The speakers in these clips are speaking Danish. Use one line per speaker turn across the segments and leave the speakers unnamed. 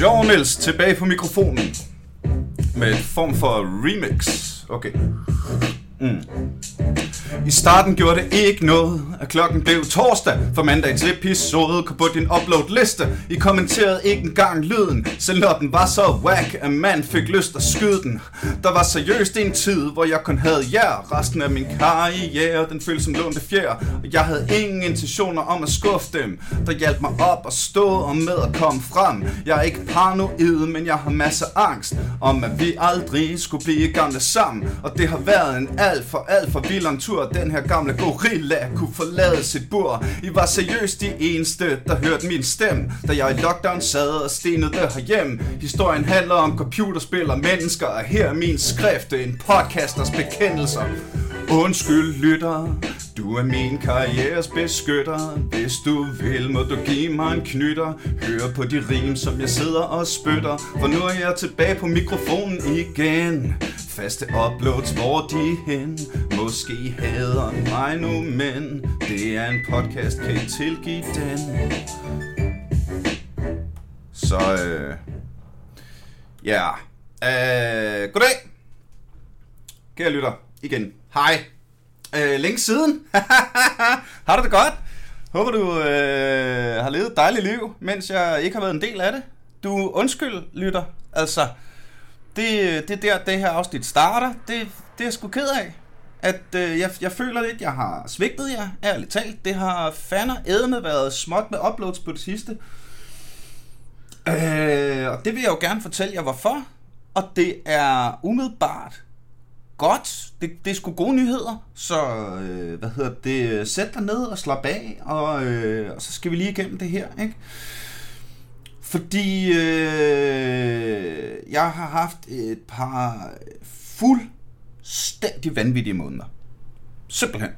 Sjov Niels tilbage på mikrofonen. Med en form for remix. Okay. Mm. I starten gjorde det ikke noget, at klokken blev torsdag, for mandagens episode kom på din upload-liste. I kommenterede ikke engang lyden, selv når den var så whack, at man fik lyst at skyde den. Der var seriøst en tid, hvor jeg kun havde jer. Resten af min karriere, den føltes som lånte fjer. Og jeg havde ingen intentioner om at skuffe dem, der hjalp mig op og stå og med at komme frem. Jeg er ikke paranoid, men jeg har masser angst om, at vi aldrig skulle blive gamle sammen. Og det har været en alt for alt for vild tur, den her gamle gorilla kunne forlade sit bur. I var seriøst de eneste, der hørte min stemme, da jeg i lockdown sad og stenede der herhjemme. Historien handler om computerspil og mennesker, og her er min skrift, en podcasters bekendelser. Undskyld, lytter, du er min karrieres beskytter. Hvis du vil, må du give mig en knytter. Hør på de rim, som jeg sidder og spytter. For nu er jeg tilbage på mikrofonen igen. Faste uploads, hvor de hen. Måske hader mig nu, men det er en podcast, kan I tilgive den. Så, øh... Ja. Øh, goddag. Kære lytter, igen. Hej. Øh, længe siden. har du det godt? Håber du øh, har levet et dejligt liv, mens jeg ikke har været en del af det. Du undskyld, lytter. Altså, det, det er der, det her afsnit starter. Det, det er jeg sgu ked af. At øh, jeg, jeg føler lidt, jeg har svigtet jer, ærligt talt. Det har fandme edme været småt med uploads på det sidste. Øh, og det vil jeg jo gerne fortælle jer, hvorfor. Og det er umiddelbart godt. Det, det er sgu gode nyheder. Så, øh, hvad hedder det, sæt dig ned og slap af, og, øh, og så skal vi lige igennem det her, ikke? Fordi øh, jeg har haft et par fuldstændig vanvittige måneder. Simpelthen.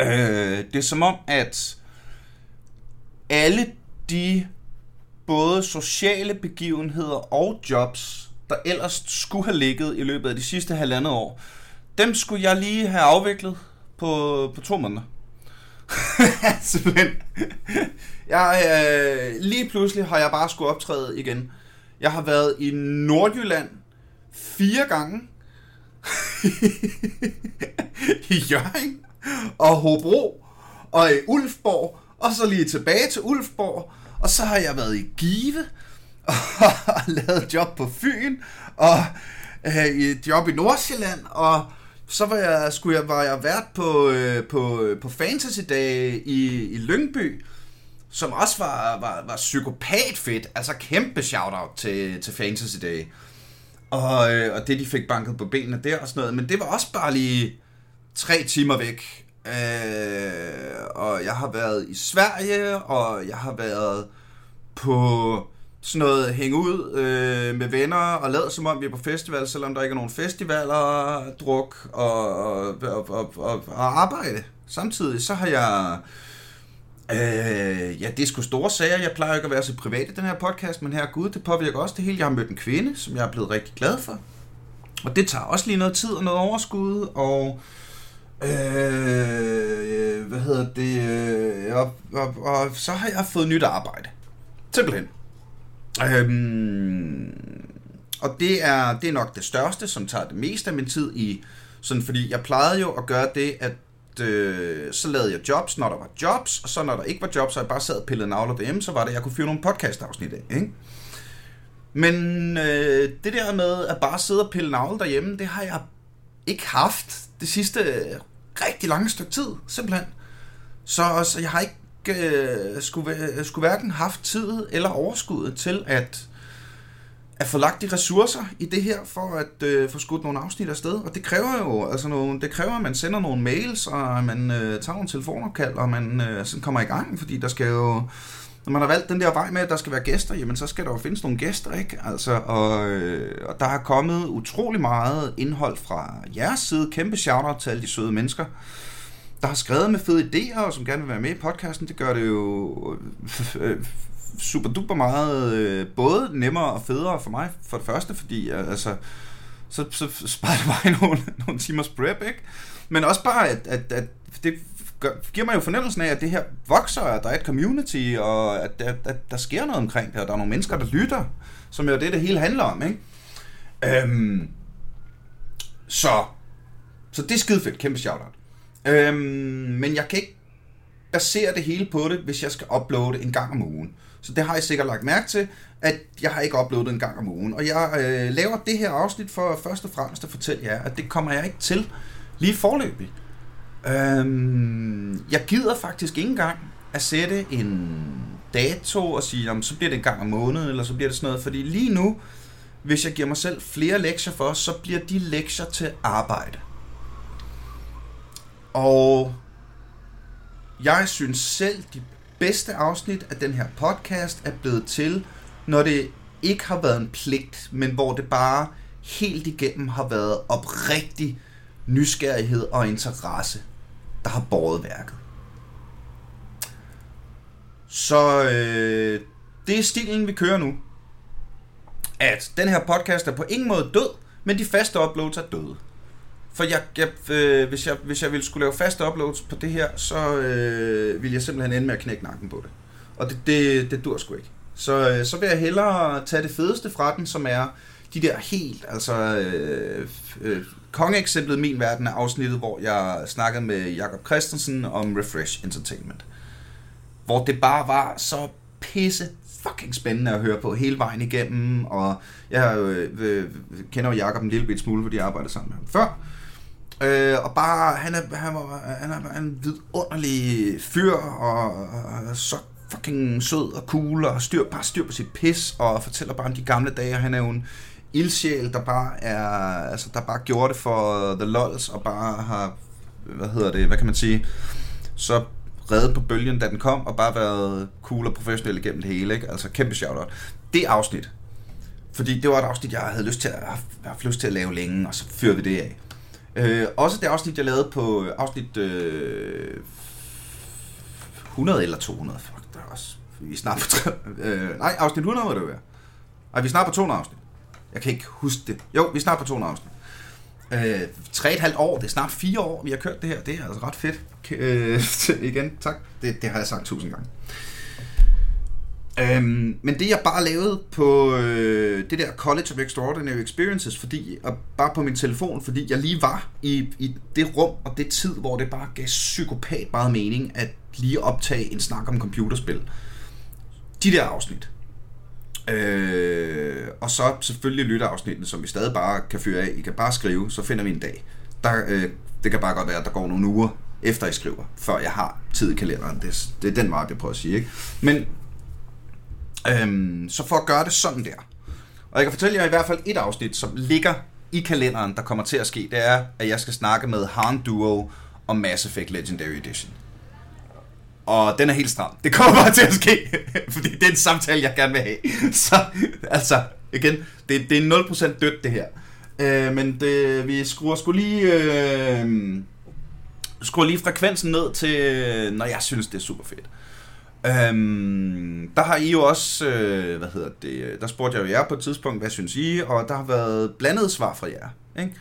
Øh, det er som om, at alle de både sociale begivenheder og jobs, der ellers skulle have ligget i løbet af de sidste halvandet år, dem skulle jeg lige have afviklet på, på to måneder. Simpelthen. Jeg, øh, lige pludselig har jeg bare skulle optræde igen. Jeg har været i Nordjylland fire gange. I Jørgen og Hobro og i Ulfborg. Og så lige tilbage til Ulfborg. Og så har jeg været i Give og lavet job på Fyn og øh, et job i Nordsjælland og så var jeg, skulle jeg, var jeg vært på, øh, på, øh, på Fantasy Day i, i Lyngby, som også var, var, var psykopat fedt. Altså kæmpe shout-out til, til Fantasy Day. Og, øh, og det, de fik banket på benene der og sådan noget. Men det var også bare lige tre timer væk. Øh, og jeg har været i Sverige, og jeg har været på sådan noget hænge ud øh, med venner og lade som om vi er på festival, selvom der ikke er nogen festivaler, druk og, og, og, og, og, og arbejde. Samtidig så har jeg... Øh, ja, det er sgu store sager. Jeg plejer ikke at være så privat i den her podcast, men her gud, det påvirker også det hele. Jeg har mødt en kvinde, som jeg er blevet rigtig glad for. Og det tager også lige noget tid og noget overskud, og øh, hvad hedder det, øh, og, og, og så har jeg fået nyt arbejde. Simpelthen. Øhm, og det er, det er nok det største, som tager det meste af min tid i, sådan fordi jeg plejede jo at gøre det, at øh, så lavede jeg jobs, når der var jobs, og så når der ikke var jobs, så jeg bare sad og pillede navler derhjemme, så var det, at jeg kunne fyre nogle podcast-afsnit af, ikke? Men øh, det der med at bare sidde og pille navle derhjemme, det har jeg ikke haft det sidste rigtig lange stykke tid, simpelthen. Så, så jeg har ikke øh, skulle, øh, skulle hverken haft tid eller overskuddet til at, at få lagt de ressourcer i det her, for at øh, få skudt nogle afsnit afsted. Og det kræver jo, altså nogle, det kræver, at man sender nogle mails, og man øh, tager nogle telefonopkald, og man øh, sådan kommer i gang, fordi der skal jo, når man har valgt den der vej med, at der skal være gæster, jamen så skal der jo findes nogle gæster, ikke? Altså, og, øh, og der har kommet utrolig meget indhold fra jeres side. Kæmpe shout-out til alle de søde mennesker, der har skrevet med fede idéer, og som gerne vil være med i podcasten, det gør det jo øh, super duper meget, øh, både nemmere og federe for mig, for det første, fordi altså, så, så sparer det mig nogle, nogle timers prep, ikke? Men også bare, at, at, at det gør, giver mig jo fornemmelsen af, at det her vokser, at der er et community, og at, at, at der sker noget omkring det, og der er nogle mennesker, der lytter, som jo det, det hele handler om, ikke? Øhm, så, så det er skide fedt, kæmpe shout-out. Øhm, men jeg kan ikke basere det hele på det, hvis jeg skal uploade en gang om ugen. Så det har jeg sikkert lagt mærke til, at jeg har ikke uploadet en gang om ugen. Og jeg øh, laver det her afsnit for først og fremmest at fortælle jer, at det kommer jeg ikke til lige forløbig. Øhm, jeg gider faktisk ikke engang at sætte en dato og sige, om så bliver det en gang om måneden, eller så bliver det sådan noget. Fordi lige nu, hvis jeg giver mig selv flere lektier for, så bliver de lektier til arbejde. Og jeg synes selv, de bedste afsnit af den her podcast er blevet til, når det ikke har været en pligt, men hvor det bare helt igennem har været oprigtig nysgerrighed og interesse, der har båret værket. Så øh, det er stilen, vi kører nu. At den her podcast er på ingen måde død, men de faste uploads er døde. For jeg, jeg, øh, hvis, jeg, hvis jeg ville skulle lave faste uploads på det her, så øh, ville jeg simpelthen ende med at knække nakken på det. Og det, det, det dur sgu ikke. Så, øh, så vil jeg hellere tage det fedeste fra den, som er de der helt, altså øh, øh, kongeeksemplet min verden er afsnittet, hvor jeg snakkede med Jakob Christensen om Refresh Entertainment. Hvor det bare var så pisse fucking spændende at høre på hele vejen igennem, og jeg øh, øh, kender jo Jakob en lille bit smule, fordi jeg arbejdede sammen med ham før. Øh, og bare, han er, han, var, han er en vidunderlig fyr, og, og så fucking sød og cool, og styr, bare styr på sit pis, og fortæller bare om de gamle dage, han er jo en ildsjæl, der bare er, altså der bare gjorde det for The Lols, og bare har, hvad hedder det, hvad kan man sige, så reddet på bølgen, da den kom, og bare været cool og professionel igennem det hele, ikke? Altså kæmpe shoutout. Det afsnit, fordi det var et afsnit, jeg havde lyst til at, have haft lyst til at lave længe, og så fyrer vi det af. Øh, også det afsnit, jeg lavede på øh, afsnit øh, 100 eller 200. Fuck, der er også... Vi er snart på... Tre, øh, nej, afsnit 100 må det være. Nej, vi er snart på 200 afsnit. Jeg kan ikke huske det. Jo, vi er snart på 200 afsnit. Øh, tre et halvt år, det er snart 4 år, vi har kørt det her. Det er altså ret fedt. Øh, igen, tak. Det, det har jeg sagt tusind gange. Øhm, men det jeg bare lavede på øh, det der College of Extraordinary Experiences, fordi, og bare på min telefon, fordi jeg lige var i, i det rum og det tid, hvor det bare gav psykopat meget mening at lige optage en snak om computerspil. De der afsnit. Øh, og så selvfølgelig lytteafsnittene, som vi stadig bare kan fyre af. I kan bare skrive, så finder vi en dag. Der, øh, det kan bare godt være, at der går nogle uger efter I skriver, før jeg har tid i kalenderen. Det, det er den vej, jeg prøver at sige. Ikke? Men Øhm, så for at gøre det sådan der. Og jeg kan fortælle jer i hvert fald et afsnit, som ligger i kalenderen, der kommer til at ske, det er, at jeg skal snakke med Han Duo om Mass Effect Legendary Edition. Og den er helt stram. Det kommer bare til at ske, fordi det er en samtale, jeg gerne vil have. Så altså, igen, det, det er 0% dødt det her. Øh, men det, vi skruer skulle lige... Øh, skruer lige frekvensen ned til, når jeg synes, det er super fedt. Øhm, der har I jo også, øh, hvad hedder det, øh, der spurgte jeg jo jer på et tidspunkt, hvad synes I, og der har været blandet svar fra jer. Ikke?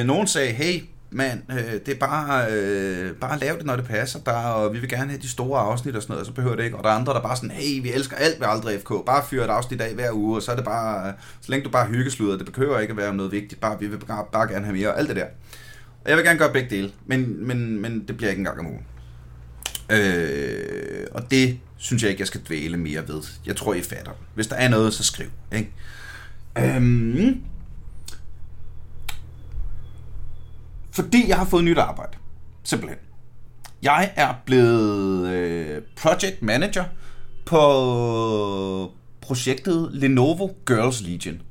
Øh, nogen sagde, hey, mand, øh, det er bare, øh, bare lav det, når det passer der, og vi vil gerne have de store afsnit og sådan noget, så behøver det ikke. Og der er andre, der bare sådan, hey, vi elsker alt ved Aldrig FK, bare fyr et afsnit af hver uge, og så er det bare, øh, så længe du bare hyggesluder, det behøver ikke at være noget vigtigt, bare, vi vil bare, bare gerne have mere, og alt det der. Og jeg vil gerne gøre begge dele, men, men, men det bliver ikke engang om ugen. Øh, og det synes jeg ikke, jeg skal dvæle mere ved. Jeg tror, I fatter. Hvis der er noget, så skriv. Ikke? Øhm, fordi jeg har fået nyt arbejde. Simpelthen. Jeg er blevet øh, project manager på projektet Lenovo Girls Legion.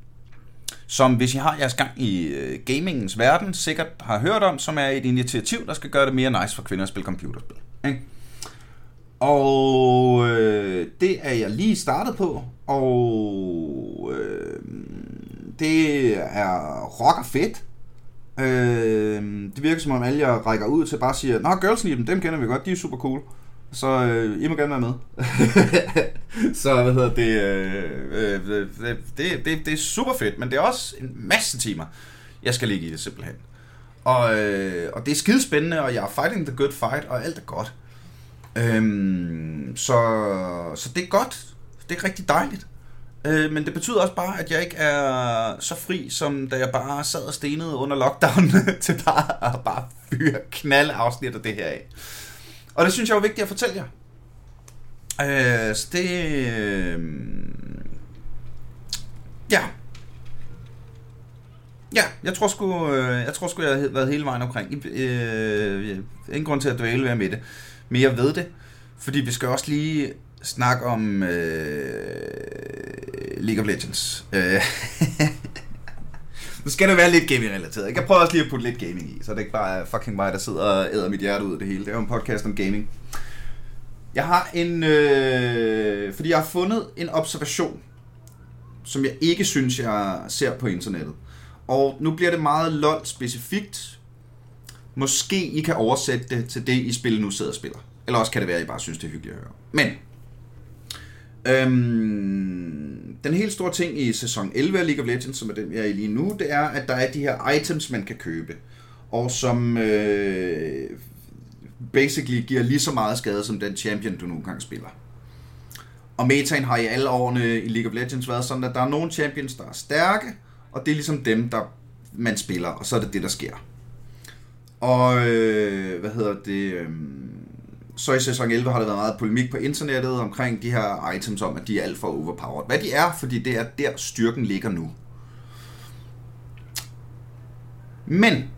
Som hvis I har jeres gang i øh, gamingens verden, sikkert har hørt om, som er et initiativ, der skal gøre det mere nice for kvinder at spille computerspil. Ikke? Og øh, det er jeg lige startet på, og øh, det er rock og fedt. Øh, det virker som om alle jeg rækker ud til bare siger, Nå, Girls Need, dem kender vi godt, de er super cool. Så øh, I må gerne være med. så hvad hedder det, øh, øh, det, det, det, det er super fedt, men det er også en masse timer, jeg skal ligge i det simpelthen. Og, øh, og det er skidespændende, og jeg er fighting the good fight, og alt er godt. Øhm, så, så det er godt. Det er rigtig dejligt. Øh, men det betyder også bare, at jeg ikke er så fri, som da jeg bare sad og stenede under lockdown til bare at bare fyre knald afsnit af det her af. Og det synes jeg er vigtigt at fortælle jer. Øh, så det... Øh, ja. Ja, jeg tror sgu, øh, jeg tror sgu, jeg har været hele vejen omkring. Øh, ingen grund til at dvæle med det mere jeg ved det, fordi vi skal også lige snakke om øh, League of Legends. Øh. nu skal det være lidt gaming-relateret. Jeg prøver også lige at putte lidt gaming i, så det ikke bare er fucking mig, der sidder og æder mit hjerte ud af det hele. Det er jo en podcast om gaming. Jeg har en... Øh, fordi jeg har fundet en observation, som jeg ikke synes, jeg ser på internettet. Og nu bliver det meget LOL specifikt. Måske I kan oversætte det til det, I spiller nu sidder og spiller. Eller også kan det være, at I bare synes, det er hyggeligt at høre. Men Øhm, den helt store ting i sæson 11 af League of Legends, som er den, jeg er i lige nu, det er, at der er de her items, man kan købe. Og som øh, basically giver lige så meget skade som den champion, du nogle gange spiller. Og metaen har i alle årene i League of Legends været sådan, at der er nogle champions, der er stærke, og det er ligesom dem, der man spiller, og så er det det, der sker. Og øh, hvad hedder det... Øh, så i sæson 11 har der været meget polemik på internettet omkring de her items om, at de er alt for overpowered. Hvad de er, fordi det er der styrken ligger nu. Men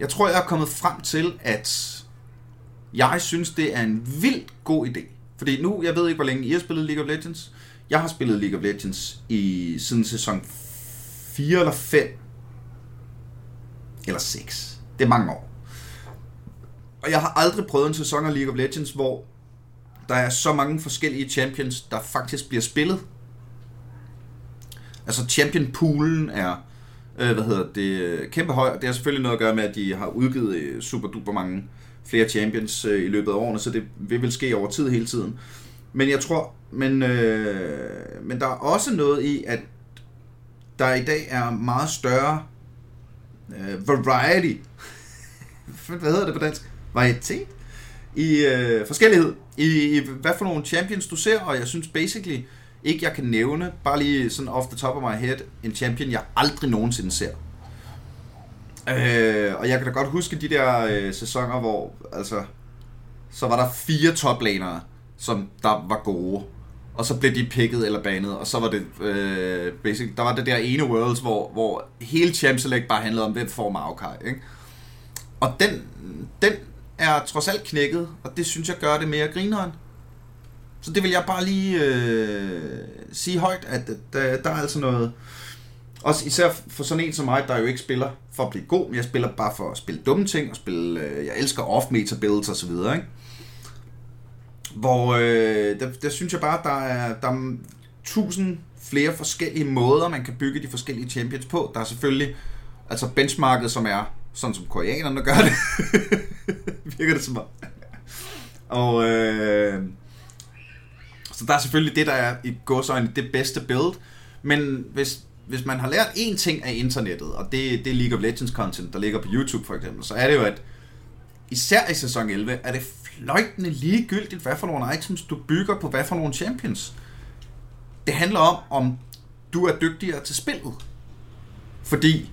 jeg tror, jeg er kommet frem til, at jeg synes, det er en vildt god idé. Fordi nu, jeg ved ikke, hvor længe I har spillet League of Legends. Jeg har spillet League of Legends i siden sæson 4 eller 5. Eller 6. Det er mange år. Og jeg har aldrig prøvet en sæson af League of Legends, hvor der er så mange forskellige champions, der faktisk bliver spillet. Altså champion poolen er, øh, hvad hedder det, kæmpe høj. Det har selvfølgelig noget at gøre med, at de har udgivet øh, super duper mange flere champions øh, i løbet af årene, så det vil vel ske over tid hele tiden. Men jeg tror, men, øh, men der er også noget i, at der i dag er meget større øh, variety. Hvad hedder det på dansk? varietet i øh, forskellighed i, i hvad for nogle champions du ser, og jeg synes basically ikke, jeg kan nævne, bare lige sådan off the top of my head, en champion, jeg aldrig nogensinde ser. Øh, og jeg kan da godt huske de der øh, sæsoner, hvor altså, så var der fire toplanere, som der var gode. Og så blev de picket eller banet, og så var det øh, basic, der var det der ene Worlds, hvor, hvor hele Champ Select bare handlede om, hvem får Maokai, ikke? Og den, den er trods alt knækket, og det synes jeg gør det mere grineren. Så det vil jeg bare lige øh, sige højt, at der, der er altså noget... Også især for sådan en som mig, der jo ikke spiller for at blive god, men jeg spiller bare for at spille dumme ting, og spille, øh, jeg elsker off-meta builds og så videre, ikke? Hvor, øh, der, der synes jeg bare, der er, der er tusind flere forskellige måder, man kan bygge de forskellige champions på. Der er selvfølgelig altså benchmarket, som er sådan som koreanerne gør det. Virker det som om. Og øh, så der er selvfølgelig det, der er i godsøjne det bedste build. Men hvis, hvis man har lært én ting af internettet, og det, det er League of Legends content, der ligger på YouTube for eksempel, så er det jo, at især i sæson 11, er det fløjtende ligegyldigt, hvad for nogle items du bygger på hvad for nogle champions. Det handler om, om du er dygtigere til spillet. Fordi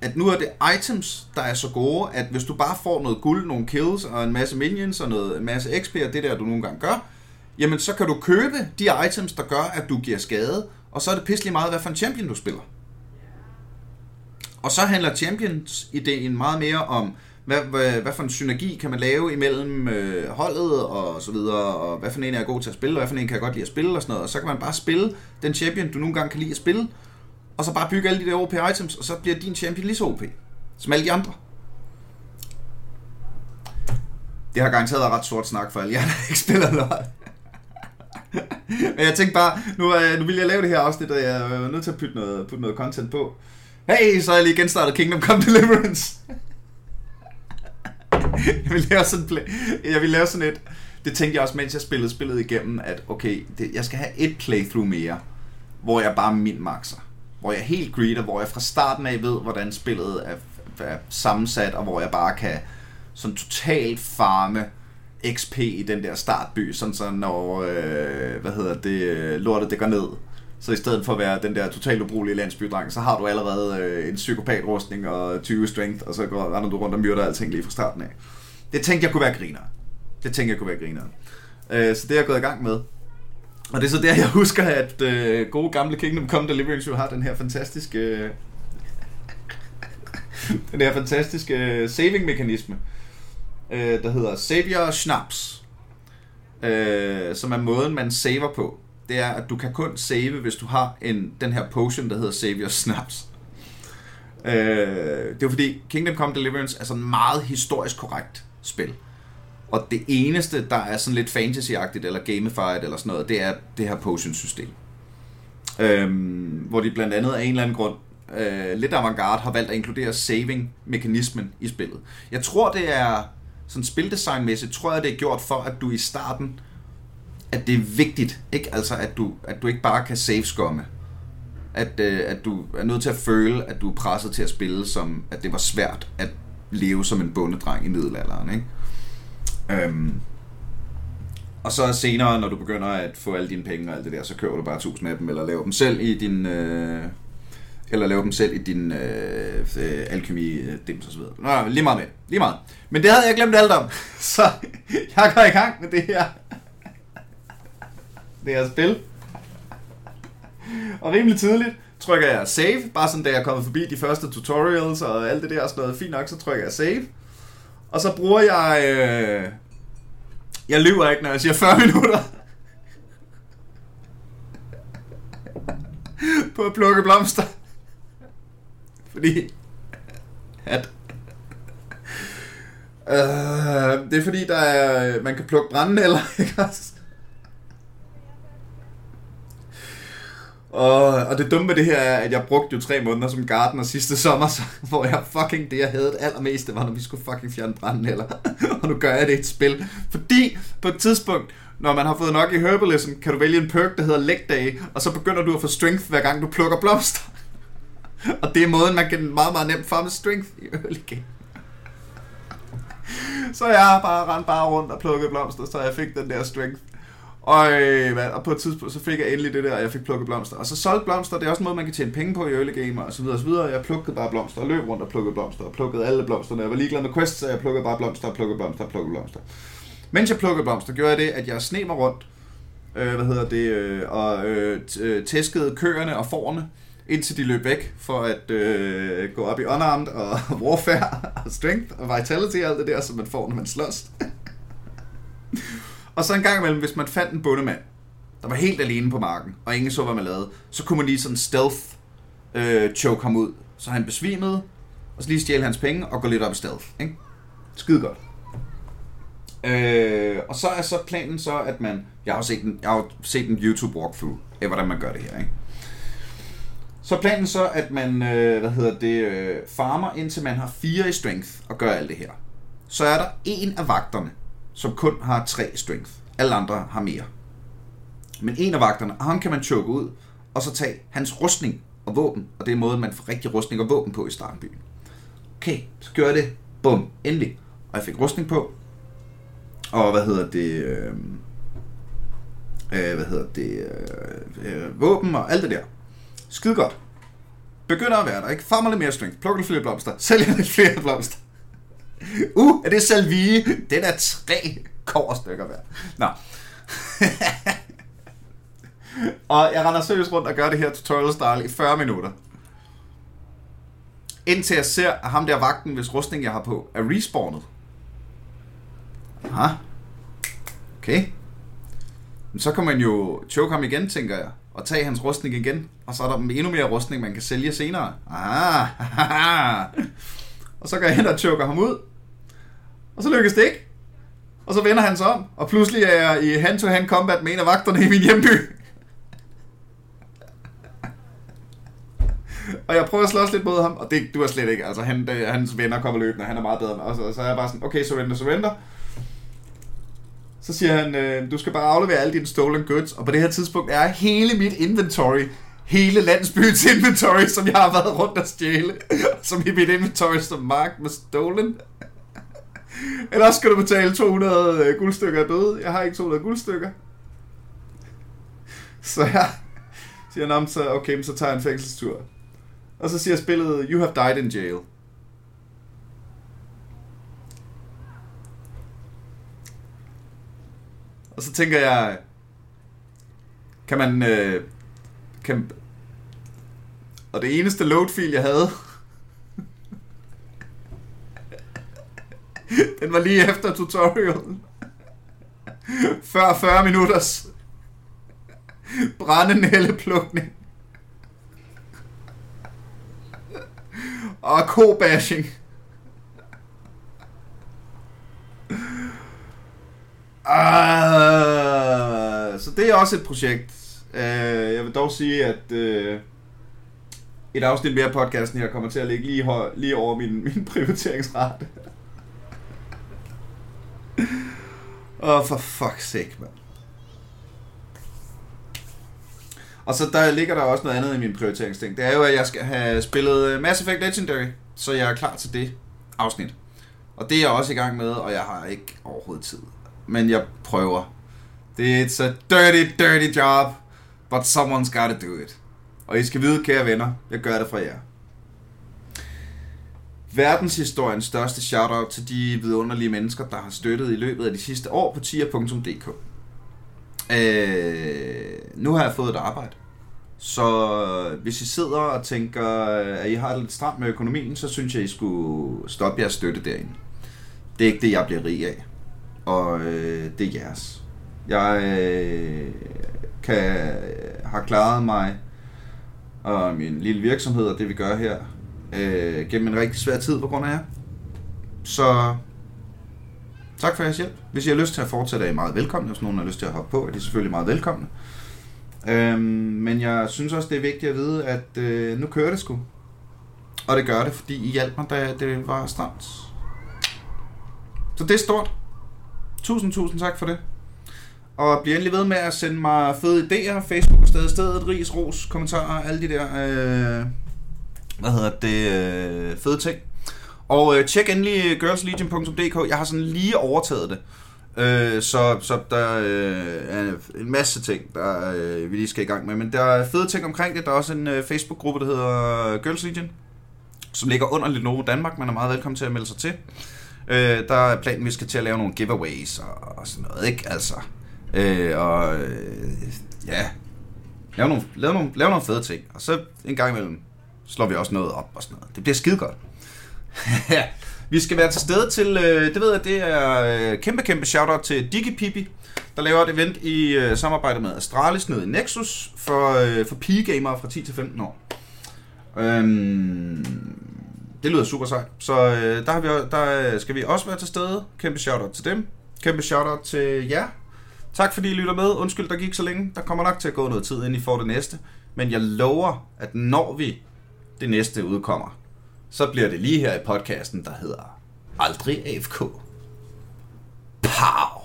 at nu er det items, der er så gode, at hvis du bare får noget guld, nogle kills og en masse minions og noget, en masse XP og det der, du nogle gange gør, jamen så kan du købe de items, der gør, at du giver skade, og så er det pisselig meget, hvad for en champion du spiller. Og så handler champions-ideen meget mere om, hvad, hvad, hvad for en synergi kan man lave imellem øh, holdet og så videre, og hvad for en er jeg god til at spille, og hvad for en kan jeg godt lide at spille og sådan noget, og så kan man bare spille den champion, du nogle gange kan lide at spille, og så bare bygge alle de der OP items, og så bliver din champion lige så OP, som alle de andre. Det har garanteret været ret sort snak for alle jer, der ikke spiller lort. Men jeg tænkte bare, nu, øh, nu vil jeg lave det her afsnit, og jeg er nødt til at putte noget, putte noget content på. Hey, så er jeg lige genstartet Kingdom Come Deliverance. jeg vil lave sådan, jeg vil lave sådan et, det tænkte jeg også, mens jeg spillede spillet igennem, at okay, det, jeg skal have et playthrough mere, hvor jeg bare min maxer hvor jeg helt greeter, hvor jeg fra starten af ved, hvordan spillet er, er sammensat, og hvor jeg bare kan sådan totalt farme XP i den der startby, sådan så når, øh, hvad hedder det, lortet det går ned, så i stedet for at være den der totalt ubrugelige landsbydreng, så har du allerede øh, en psykopatrustning og 20 strength, og så går, render du rundt og myrder alting lige fra starten af. Det tænkte jeg kunne være griner. Det tænkte jeg kunne være griner. Øh, så det er jeg gået i gang med. Og det er så der, jeg husker, at øh, gode gamle Kingdom Come Deliverance jo har den her fantastiske... Øh, den her fantastiske øh, saving-mekanisme, øh, der hedder Savior Snaps, øh, som er måden, man saver på. Det er, at du kan kun save, hvis du har en, den her potion, der hedder Savior Snaps. Øh, det er fordi Kingdom Come Deliverance er sådan meget historisk korrekt spil. Og det eneste, der er sådan lidt fantasy-agtigt, eller gamified, eller sådan noget, det er det her potion-system. Øhm, hvor de blandt andet af en eller anden grund, øh, lidt avantgarde, har valgt at inkludere saving-mekanismen i spillet. Jeg tror, det er, sådan spildesignmæssigt, tror jeg, det er gjort for, at du i starten, at det er vigtigt, ikke? Altså, at du, at du ikke bare kan save-skomme. At, øh, at du er nødt til at føle, at du er presset til at spille, som at det var svært at leve som en bondedreng i middelalderen, ikke? Øhm, og så senere, når du begynder at få alle dine penge og alt det der, så køber du bare tusind af dem, eller laver dem selv i din... Øh, eller lave dem selv i din øh, øh, alkemi øh, dims og så videre. Nå, lige meget med. Lige meget. Men det havde jeg glemt alt om. Så jeg går i gang med det her. Det her spil. Og rimelig tidligt trykker jeg save. Bare sådan, da jeg er kommet forbi de første tutorials og alt det der og sådan noget. Fint nok, så trykker jeg save. Og så bruger jeg... Øh, jeg lyver ikke, når jeg siger 40 minutter. på at plukke blomster. Fordi... At... Øh, det er fordi, der er, man kan plukke brændenælder, ikke også? Og, og det dumme ved det her er, at jeg brugte jo tre måneder som gardener sidste sommer, så, hvor jeg fucking det, jeg havde allermest, det var, når vi skulle fucking fjerne branden eller. og nu gør jeg det i et spil. Fordi på et tidspunkt, når man har fået nok i herbalism, kan du vælge en perk, der hedder leg day, og så begynder du at få strength, hver gang du plukker blomster. og det er måden, man kan meget, meget nemt farme strength i early game. så jeg har bare rendt bare rundt og plukket blomster, så jeg fik den der strength. Og, øh, og på et tidspunkt, så fik jeg endelig det der, og jeg fik plukket blomster. Og så solgte blomster, det er også en måde, man kan tjene penge på i early game, og så videre og så videre. Jeg plukkede bare blomster, og løb rundt og plukkede blomster, og plukkede alle blomsterne. Jeg var ligeglad med quests, så jeg plukkede bare blomster, og plukkede blomster, og plukkede blomster. Mens jeg plukkede blomster, gjorde jeg det, at jeg sne mig rundt, øh, hvad hedder det, øh, og øh, øh tæskede køerne og forerne, indtil de løb væk, for at øh, gå op i unarmed og warfare, og strength og vitality og alt det der, som man får, når man slås. Og så en gang imellem, hvis man fandt en bundemand, der var helt alene på marken, og ingen så, hvad man lavede, så kunne man lige sådan stealth øh, choke ham ud, så han besvimede, og så lige stjæle hans penge og gå lidt op i stealth. Ikke? Skide godt. Øh, og så er så planen så, at man... Jeg har set en, jeg har set en YouTube walkthrough af, hvordan man gør det her. Ikke? Så planen så, at man øh, hvad hedder det, øh, farmer, indtil man har fire i strength og gør alt det her. Så er der en af vagterne, som kun har 3 strength. Alle andre har mere. Men en af vagterne, ham kan man choke ud, og så tage hans rustning og våben, og det er måden, man får rigtig rustning og våben på i starten byen. Okay, så gør jeg det. Bum, endelig. Og jeg fik rustning på, og hvad hedder det, øh, øh, hvad hedder det, øh, øh, våben og alt det der. Skide godt. Begynder at være der, ikke? Farmer lidt mere strength, plukker lidt flere blomster, sælger lidt flere blomster. Uh, er det salvie? Den er tre stykker værd. Nå. og jeg render seriøst rundt og gør det her tutorial style i 40 minutter. Indtil jeg ser, at ham der vagten, hvis rustning jeg har på, er respawnet. Aha. Okay. Men så kan man jo choke ham igen, tænker jeg. Og tage hans rustning igen. Og så er der endnu mere rustning, man kan sælge senere. Ah, og så går jeg hen og choker ham ud. Og så lykkes det ikke. Og så vender han sig om, og pludselig er jeg i hand-to-hand combat med en af vagterne i min hjemby. og jeg prøver at slås lidt mod ham, og det du er slet ikke. Altså, han, hans venner kommer løbende, han er meget bedre. Og så, så er jeg bare sådan, okay, surrender, surrender. Så siger han, øh, du skal bare aflevere alle dine stolen goods, og på det her tidspunkt er hele mit inventory hele landsbyens inventory, som jeg har været rundt og stjæle, som i mit inventory som marked med stolen. Ellers skal du betale 200 øh, guldstykker af bøde. Jeg har ikke 200 guldstykker. Så jeg siger han, så okay, så tager jeg en fængselstur. Og så siger spillet, you have died in jail. Og så tænker jeg, kan man, øh, kan, og det eneste loadfil, jeg havde, den var lige efter tutorialen. Før 40 minutters brændenældeplukning. Og ko-bashing. Ah, så det er også et projekt. Uh, jeg vil dog sige, at uh, et afsnit mere af podcasten her kommer til at ligge lige, lige over min, min prioriteringsrate. Åh, oh, for fuck's sake, mand. Og så der ligger der også noget andet i min prioriteringsting. Det er jo, at jeg skal have spillet øh, Mass Effect Legendary, så jeg er klar til det afsnit. Og det er jeg også i gang med, og jeg har ikke overhovedet tid. Men jeg prøver. Det er et så dirty, dirty job, but someone's gotta do it. Og I skal vide, kære venner, jeg gør det for jer. Verdenshistoriens største shoutout til de vidunderlige mennesker, der har støttet i løbet af de sidste år på tier.dk. Øh, nu har jeg fået et arbejde. Så hvis I sidder og tænker, at I har det lidt stramt med økonomien, så synes jeg, I skulle stoppe jeres støtte derinde. Det er ikke det, jeg bliver rig af. Og øh, det er jeres. Jeg øh, kan, har klaret mig og min lille virksomhed og det, vi gør her, øh, gennem en rigtig svær tid på grund af jer. Så tak for jeres hjælp. Hvis I har lyst til at fortsætte, er I meget velkomne. Hvis nogen har lyst til at hoppe på, er de selvfølgelig meget velkomne. Øhm, men jeg synes også, det er vigtigt at vide, at øh, nu kører det sgu. Og det gør det, fordi I hjalp mig, da det var stramt. Så det er stort. Tusind, tusind tak for det. Og bliv endelig ved med at sende mig fede idéer. Facebook er stedet, ris, ros, kommentarer, alle de der, øh, hvad hedder det, øh, fede ting. Og øh, tjek endelig girlslegion.dk. Jeg har sådan lige overtaget det. Øh, så, så der øh, er en masse ting, der øh, vi lige skal i gang med. Men der er fede ting omkring det. Der er også en øh, Facebook-gruppe, der hedder Girls Legion, som ligger under Lenovo Danmark. Man er meget velkommen til at melde sig til. Øh, der er planen, vi skal til at lave nogle giveaways og, og sådan noget, ikke? Altså, øh, og øh, ja, lave nogle, lave, nogle, lave nogle fede ting. Og så en gang imellem slår vi også noget op og sådan noget. Det bliver skide godt. vi skal være til stede til, øh, det ved jeg, det er øh, kæmpe, kæmpe shoutout til DigiPipi, der laver et event i øh, samarbejde med Astralis nede i Nexus for, øh, for pigegamere fra 10 til 15 år. Øhm, det lyder super sejt. Så øh, der, har vi, der øh, skal vi også være til stede. Kæmpe shoutout til dem. Kæmpe shoutout til jer. Tak fordi I lytter med. Undskyld, der gik så længe. Der kommer nok til at gå noget tid, inden I får det næste. Men jeg lover, at når vi det næste udkommer, så bliver det lige her i podcasten, der hedder Aldrig AFK. Pow!